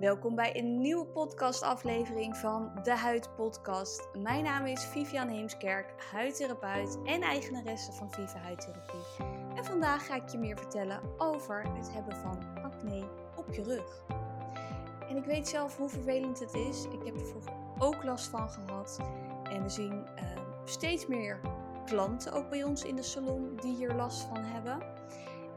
Welkom bij een nieuwe podcastaflevering van De Huid Podcast. Mijn naam is Vivian Heemskerk, huidtherapeut en eigenaresse van Viva Huidtherapie. En vandaag ga ik je meer vertellen over het hebben van acne op je rug. En ik weet zelf hoe vervelend het is. Ik heb er vroeger ook last van gehad. En we zien uh, steeds meer klanten ook bij ons in de salon die hier last van hebben.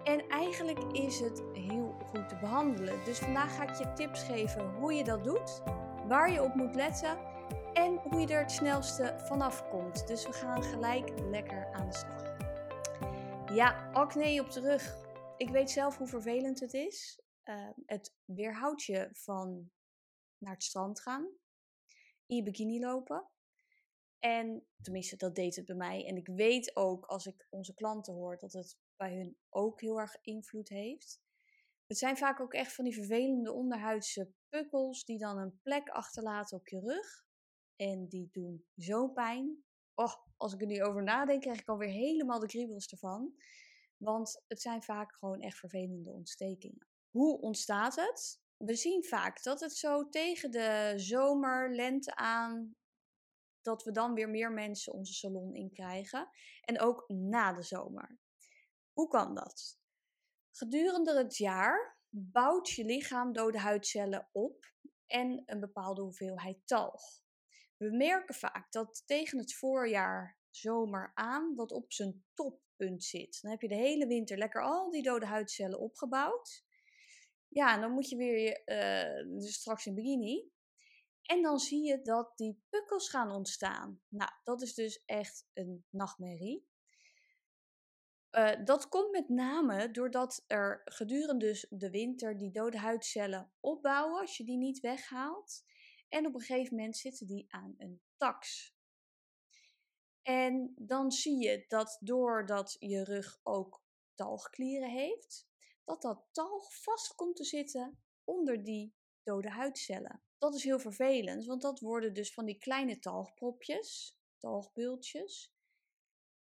En eigenlijk is het heel goed te behandelen. Dus vandaag ga ik je tips geven hoe je dat doet, waar je op moet letten en hoe je er het snelste vanaf komt. Dus we gaan gelijk lekker aan de slag. Ja, acne op de rug. Ik weet zelf hoe vervelend het is. Uh, het weerhoudt je van naar het strand gaan, in je bikini lopen. En tenminste, dat deed het bij mij. En ik weet ook als ik onze klanten hoor dat het bij hun ook heel erg invloed heeft. Het zijn vaak ook echt van die vervelende onderhuidse pukkels die dan een plek achterlaten op je rug. En die doen zo pijn. Oh, als ik er nu over nadenk, krijg ik alweer helemaal de kriebels ervan. Want het zijn vaak gewoon echt vervelende ontstekingen. Hoe ontstaat het? We zien vaak dat het zo tegen de zomer, lente aan, dat we dan weer meer mensen onze salon in krijgen. En ook na de zomer. Hoe kan dat? Gedurende het jaar bouwt je lichaam dode huidcellen op en een bepaalde hoeveelheid talg. We merken vaak dat tegen het voorjaar, zomer aan, dat op zijn toppunt zit. Dan heb je de hele winter lekker al die dode huidcellen opgebouwd. Ja, en dan moet je weer uh, dus straks in bikini. En dan zie je dat die pukkels gaan ontstaan. Nou, dat is dus echt een nachtmerrie. Uh, dat komt met name doordat er gedurende de winter die dode huidcellen opbouwen als je die niet weghaalt. En op een gegeven moment zitten die aan een tax. En dan zie je dat doordat je rug ook talgklieren heeft, dat dat talg vast komt te zitten onder die dode huidcellen. Dat is heel vervelend, want dat worden dus van die kleine talgpropjes, talgbultjes.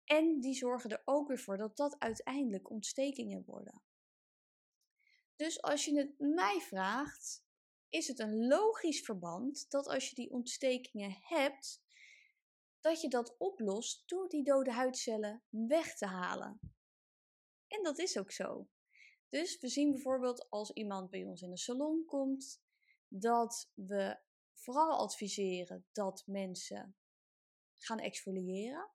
En die zorgen er ook weer voor dat dat uiteindelijk ontstekingen worden. Dus als je het mij vraagt, is het een logisch verband dat als je die ontstekingen hebt, dat je dat oplost door die dode huidcellen weg te halen. En dat is ook zo. Dus we zien bijvoorbeeld als iemand bij ons in de salon komt, dat we vooral adviseren dat mensen gaan exfoliëren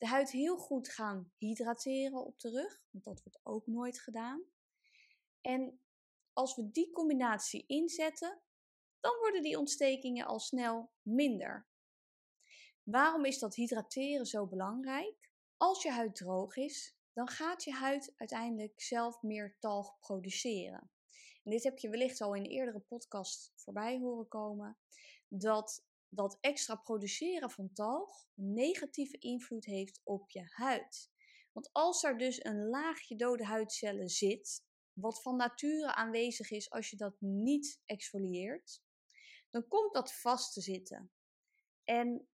de huid heel goed gaan hydrateren op de rug, want dat wordt ook nooit gedaan. En als we die combinatie inzetten, dan worden die ontstekingen al snel minder. Waarom is dat hydrateren zo belangrijk? Als je huid droog is, dan gaat je huid uiteindelijk zelf meer talg produceren. En dit heb je wellicht al in een eerdere podcast voorbij horen komen. Dat dat extra produceren van talg een negatieve invloed heeft op je huid. Want als er dus een laagje dode huidcellen zit, wat van nature aanwezig is als je dat niet exfolieert, dan komt dat vast te zitten. En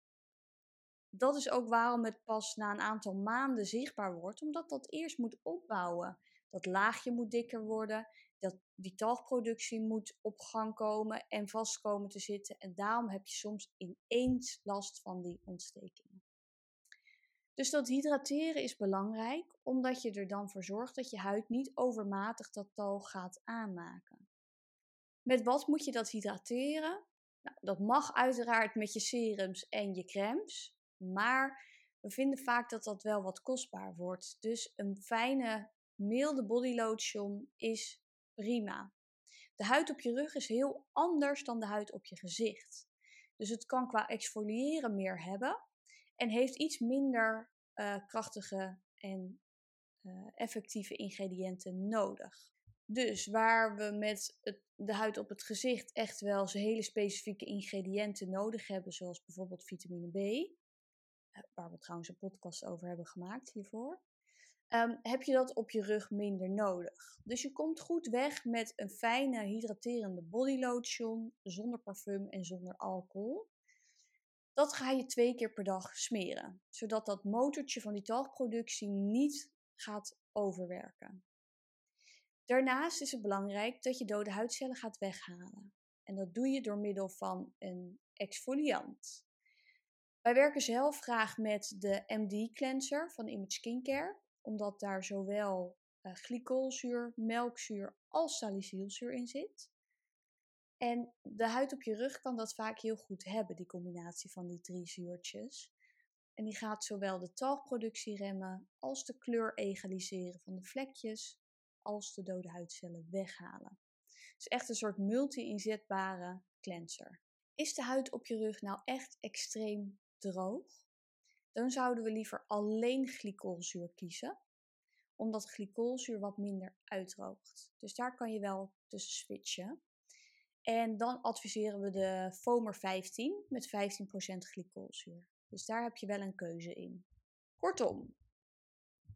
dat is ook waarom het pas na een aantal maanden zichtbaar wordt, omdat dat eerst moet opbouwen. Dat laagje moet dikker worden dat die talgproductie moet op gang komen en vast komen te zitten. En daarom heb je soms ineens last van die ontstekingen. Dus dat hydrateren is belangrijk, omdat je er dan voor zorgt dat je huid niet overmatig dat talg gaat aanmaken. Met wat moet je dat hydrateren? Nou, dat mag uiteraard met je serums en je crèmes, maar we vinden vaak dat dat wel wat kostbaar wordt. Dus een fijne, milde body lotion is prima. De huid op je rug is heel anders dan de huid op je gezicht. Dus het kan qua exfoliëren meer hebben en heeft iets minder uh, krachtige en uh, effectieve ingrediënten nodig. Dus waar we met het, de huid op het gezicht echt wel hele specifieke ingrediënten nodig hebben, zoals bijvoorbeeld vitamine B, eh, waar we trouwens een podcast over hebben gemaakt hiervoor, um, heb je dat op je rug minder nodig. Dus je komt goed weg met een fijne hydraterende body lotion zonder parfum en zonder alcohol. Dat ga je twee keer per dag smeren, zodat dat motortje van die talgproductie niet gaat overwerken. Daarnaast is het belangrijk dat je dode huidcellen gaat weghalen. En dat doe je door middel van een exfoliant. Wij werken zelf graag met de MD Cleanser van Image Skincare, omdat daar zowel uh, glycolzuur, melkzuur als salicylzuur in zit. En de huid op je rug kan dat vaak heel goed hebben, die combinatie van die drie zuurtjes. En die gaat zowel de talgproductie remmen, als de kleur egaliseren van de vlekjes, als de dode huidcellen weghalen. Dus echt een soort multi-inzetbare cleanser. Is de huid op je rug nou echt extreem droog? Dan zouden we liever alleen glycolzuur kiezen, omdat glycolzuur wat minder uitdroogt. Dus daar kan je wel tussen switchen. En dan adviseren we de Fomer 15 met 15% glycolzuur. Dus daar heb je wel een keuze in. Kortom,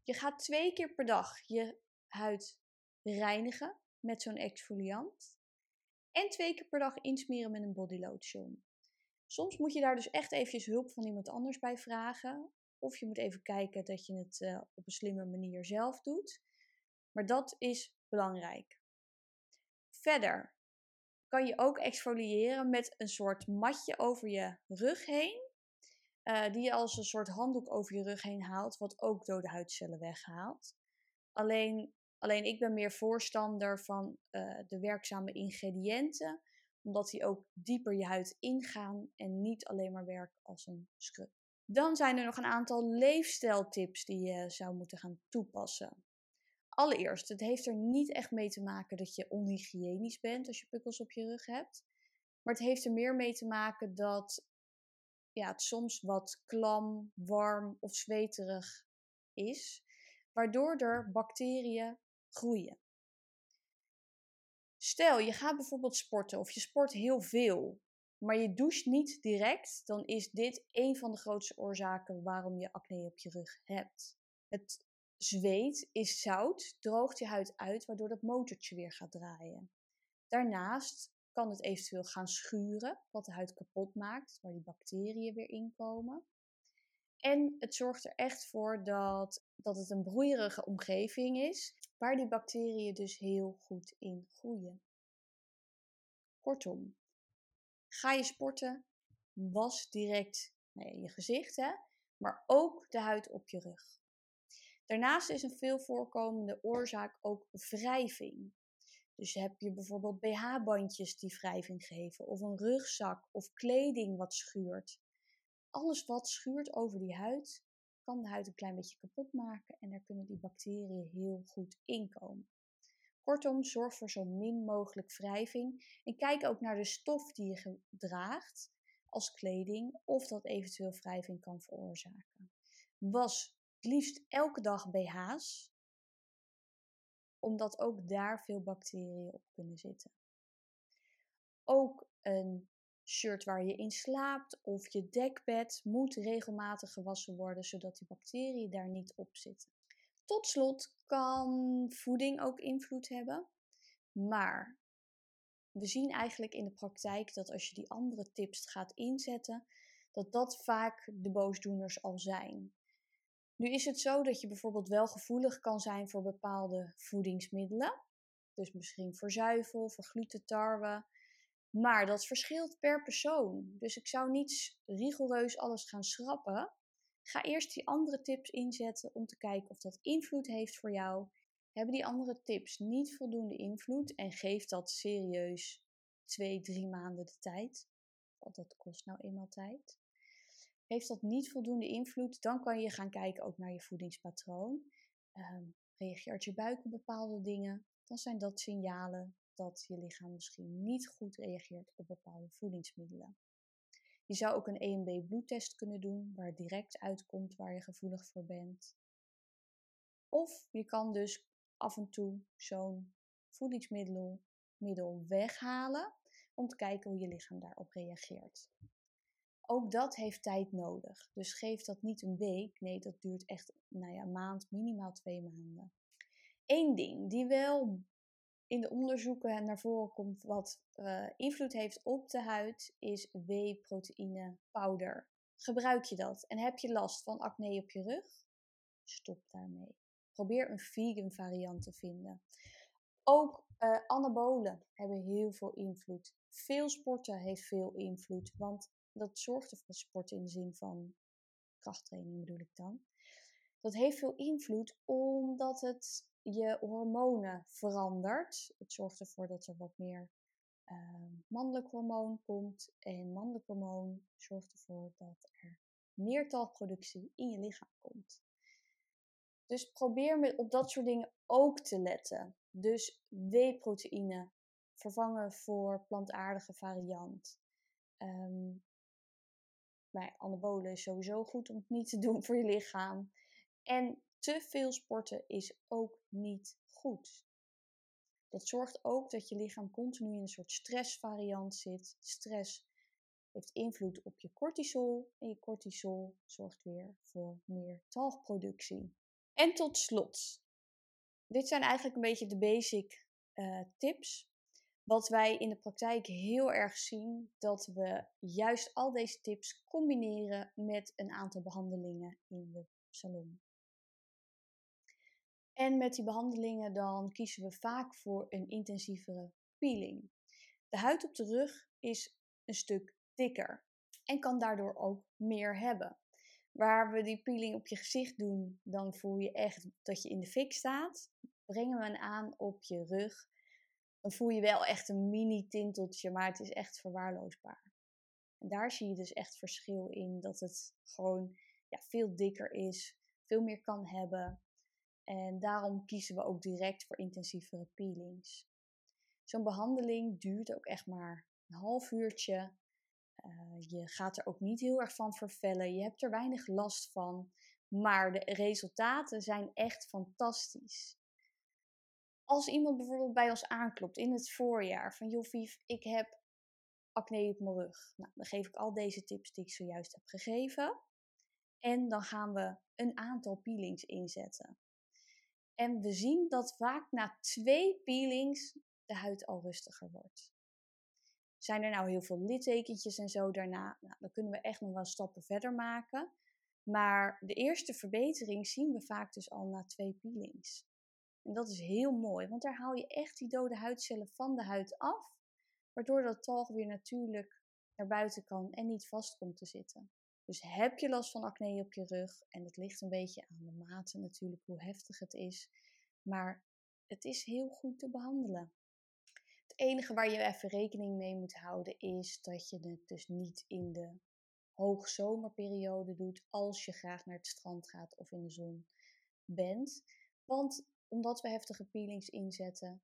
je gaat twee keer per dag je huid reinigen met zo'n exfoliant. En twee keer per dag insmeren met een body lotion. Soms moet je daar dus echt eventjes hulp van iemand anders bij vragen. Of je moet even kijken dat je het uh, op een slimme manier zelf doet. Maar dat is belangrijk. Verder kan je ook exfoliëren met een soort matje over je rug heen. Uh, die je als een soort handdoek over je rug heen haalt, wat ook dode huidcellen weghaalt. Alleen, alleen ik ben meer voorstander van uh, de werkzame ingrediënten, omdat die ook dieper je huid ingaan en niet alleen maar werken als een scrub. Dan zijn er nog een aantal leefstijltips die je zou moeten gaan toepassen. Allereerst, het heeft er niet echt mee te maken dat je onhygiënisch bent als je pukkels op je rug hebt. Maar het heeft er meer mee te maken dat ja, het soms wat klam, warm of zweterig is, waardoor er bacteriën groeien. Stel, je gaat bijvoorbeeld sporten of je sport heel veel, maar je doucht niet direct, dan is dit een van de grootste oorzaken waarom je acne op je rug hebt. Het zweet is zout, droogt je huid uit, waardoor dat motortje weer gaat draaien. Daarnaast kan het eventueel gaan schuren, wat de huid kapot maakt, waar die bacteriën weer inkomen. En het zorgt er echt voor dat, dat het een broeierige omgeving is, waar die bacteriën dus heel goed in groeien. Kortom, ga je sporten, was direct nee, je gezicht, hè, maar ook de huid op je rug. Daarnaast is een veel voorkomende oorzaak ook wrijving. Dus heb je bijvoorbeeld BH-bandjes die wrijving geven, of een rugzak of kleding wat schuurt. Alles wat schuurt over die huid, kan de huid een klein beetje kapot maken en daar kunnen die bacteriën heel goed inkomen. Kortom, zorg voor zo min mogelijk wrijving en kijk ook naar de stof die je draagt als kleding of dat eventueel wrijving kan veroorzaken. Was liefst elke dag BH's, omdat ook daar veel bacteriën op kunnen zitten. Ook een shirt waar je in slaapt of je dekbed moet regelmatig gewassen worden, zodat die bacteriën daar niet op zitten. Tot slot kan voeding ook invloed hebben, maar we zien eigenlijk in de praktijk dat als je die andere tips gaat inzetten, dat dat vaak de boosdoeners al zijn. Nu is het zo dat je bijvoorbeeld wel gevoelig kan zijn voor bepaalde voedingsmiddelen. Dus misschien voor zuivel, voor gluten, tarwe. Maar dat verschilt per persoon. Dus ik zou niet rigoureus alles gaan schrappen. Ga eerst die andere tips inzetten om te kijken of dat invloed heeft voor jou. Hebben die andere tips niet voldoende invloed en geef dat serieus twee, drie maanden de tijd? Want dat kost nou eenmaal tijd. Heeft dat niet voldoende invloed, dan kan je gaan kijken ook naar je voedingspatroon. Um, reageert je buik op bepaalde dingen, dan zijn dat signalen dat je lichaam misschien niet goed reageert op bepaalde voedingsmiddelen. Je zou ook een EMB bloedtest kunnen doen, waar direct uitkomt waar je gevoelig voor bent. Of je kan dus af en toe zo'n voedingsmiddel middel weghalen om te kijken hoe je lichaam daarop reageert. Ook dat heeft tijd nodig. Dus geef dat niet een week. Nee, dat duurt echt nou ja, een maand, minimaal twee maanden. Eén ding die wel in de onderzoeken naar voren komt wat uh, invloed heeft op de huid, is whey-proteïne powder. Gebruik je dat en heb je last van acne op je rug? Stop daarmee. Probeer een vegan variant te vinden. Ook uh, anabolen hebben heel veel invloed. Veel sporten heeft veel invloed, want dat zorgt ervoor sport in de zin van krachttraining bedoel ik dan. Dat heeft veel invloed omdat het je hormonen verandert. Het zorgt ervoor dat er wat meer uh, mannelijk hormoon komt. En mannelijk hormoon zorgt ervoor dat er meer talgproductie in je lichaam komt. Dus probeer met op dat soort dingen ook te letten. Dus whey-proteïne vervangen voor plantaardige variant. Um, anabolen is sowieso goed om het niet te doen voor je lichaam. En te veel sporten is ook niet goed. Dat zorgt ook dat je lichaam continu in een soort stressvariant zit. Stress heeft invloed op je cortisol en je cortisol zorgt weer voor meer talgproductie. En tot slot, dit zijn eigenlijk een beetje de basic uh, tips. Wat wij in de praktijk heel erg zien, dat we juist al deze tips combineren met een aantal behandelingen in de salon. En met die behandelingen dan kiezen we vaak voor een intensievere peeling. De huid op de rug is een stuk dikker en kan daardoor ook meer hebben. Waar we die peeling op je gezicht doen, dan voel je echt dat je in de fik staat. Brengen we hem aan op je rug, dan voel je wel echt een mini tinteltje, maar het is echt verwaarloosbaar. En daar zie je dus echt verschil in dat het gewoon ja, veel dikker is, veel meer kan hebben. En daarom kiezen we ook direct voor intensievere peelings. Zo'n behandeling duurt ook echt maar een half uurtje. Uh, je gaat er ook niet heel erg van vervellen. Je hebt er weinig last van. Maar de resultaten zijn echt fantastisch. Als iemand bijvoorbeeld bij ons aanklopt in het voorjaar van joh Vief, ik heb acne op mijn rug. Nou, dan geef ik al deze tips die ik zojuist heb gegeven. En dan gaan we een aantal peelings inzetten. En we zien dat vaak na twee peelings de huid al rustiger wordt. Zijn er nou heel veel littekentjes en zo daarna? Nou, dan kunnen we echt nog wel stappen verder maken. Maar de eerste verbetering zien we vaak dus al na twee peelings. En dat is heel mooi, want daar haal je echt die dode huidcellen van de huid af, waardoor dat talg weer natuurlijk naar buiten kan en niet vast komt te zitten. Dus heb je last van acne op je rug, en het ligt een beetje aan de mate natuurlijk hoe heftig het is, maar het is heel goed te behandelen. Het enige waar je even rekening mee moet houden is dat je het dus niet in de hoogzomerperiode doet als je graag naar het strand gaat of in de zon bent. Want omdat we heftige peelings inzetten,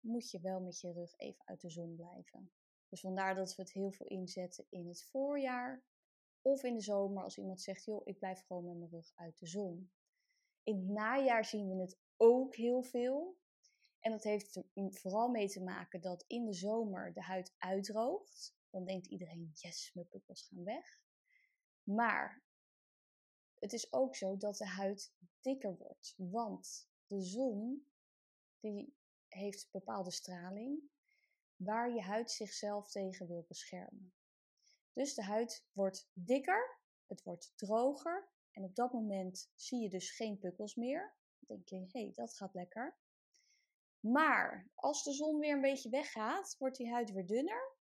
moet je wel met je rug even uit de zon blijven. Dus vandaar dat we het heel veel inzetten in het voorjaar of in de zomer als iemand zegt, joh, ik blijf gewoon met mijn rug uit de zon. In het najaar zien we het ook heel veel. En dat heeft er vooral mee te maken dat in de zomer de huid uitdroogt. Dan denkt iedereen, yes, mijn pukkels gaan weg. Maar het is ook zo dat de huid dikker wordt. Want de zon die heeft bepaalde straling waar je huid zichzelf tegen wil beschermen. Dus de huid wordt dikker, het wordt droger en op dat moment zie je dus geen pukkels meer. Dan denk je, hé, hey, dat gaat lekker. Maar als de zon weer een beetje weggaat, wordt die huid weer dunner,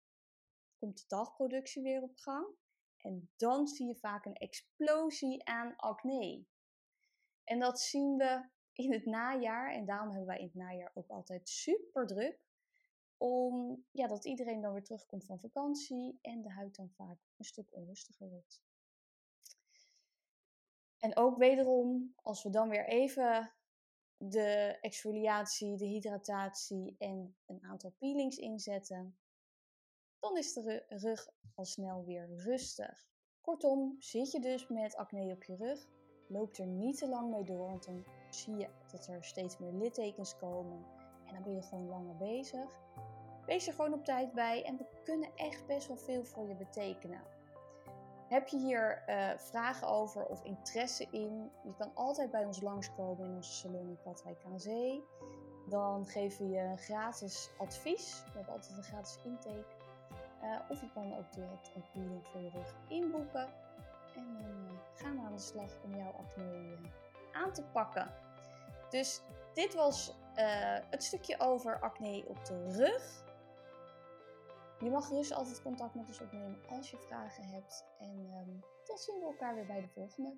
komt de dagproductie weer op gang en dan zie je vaak een explosie aan acne. En dat zien we in het najaar. En daarom hebben wij in het najaar ook altijd super druk. Om ja, dat iedereen dan weer terugkomt van vakantie en de huid dan vaak een stuk onrustiger wordt. En ook wederom, als we dan weer even de exfoliatie, de hydratatie en een aantal peelings inzetten, dan is de rug al snel weer rustig. Kortom, zit je dus met acne op je rug, loop er niet te lang mee door, want dan zie je dat er steeds meer littekens komen. En dan ben je gewoon langer bezig. Wees er gewoon op tijd bij en we kunnen echt best wel veel voor je betekenen. Heb je hier uh, vragen over of interesse in? Je kan altijd bij ons langskomen in onze salon in Katwijk aan Zee. Dan geven we je gratis advies. We hebben altijd een gratis intake. Uh, of je kan ook direct een peeling voor je rug inboeken. En dan uh, gaan we aan de slag om jouw acne aan te pakken. Dus dit was eh, het stukje over acne op de rug. Je mag dus altijd contact met ons opnemen als je vragen hebt. En um, dan zien we elkaar weer bij de volgende.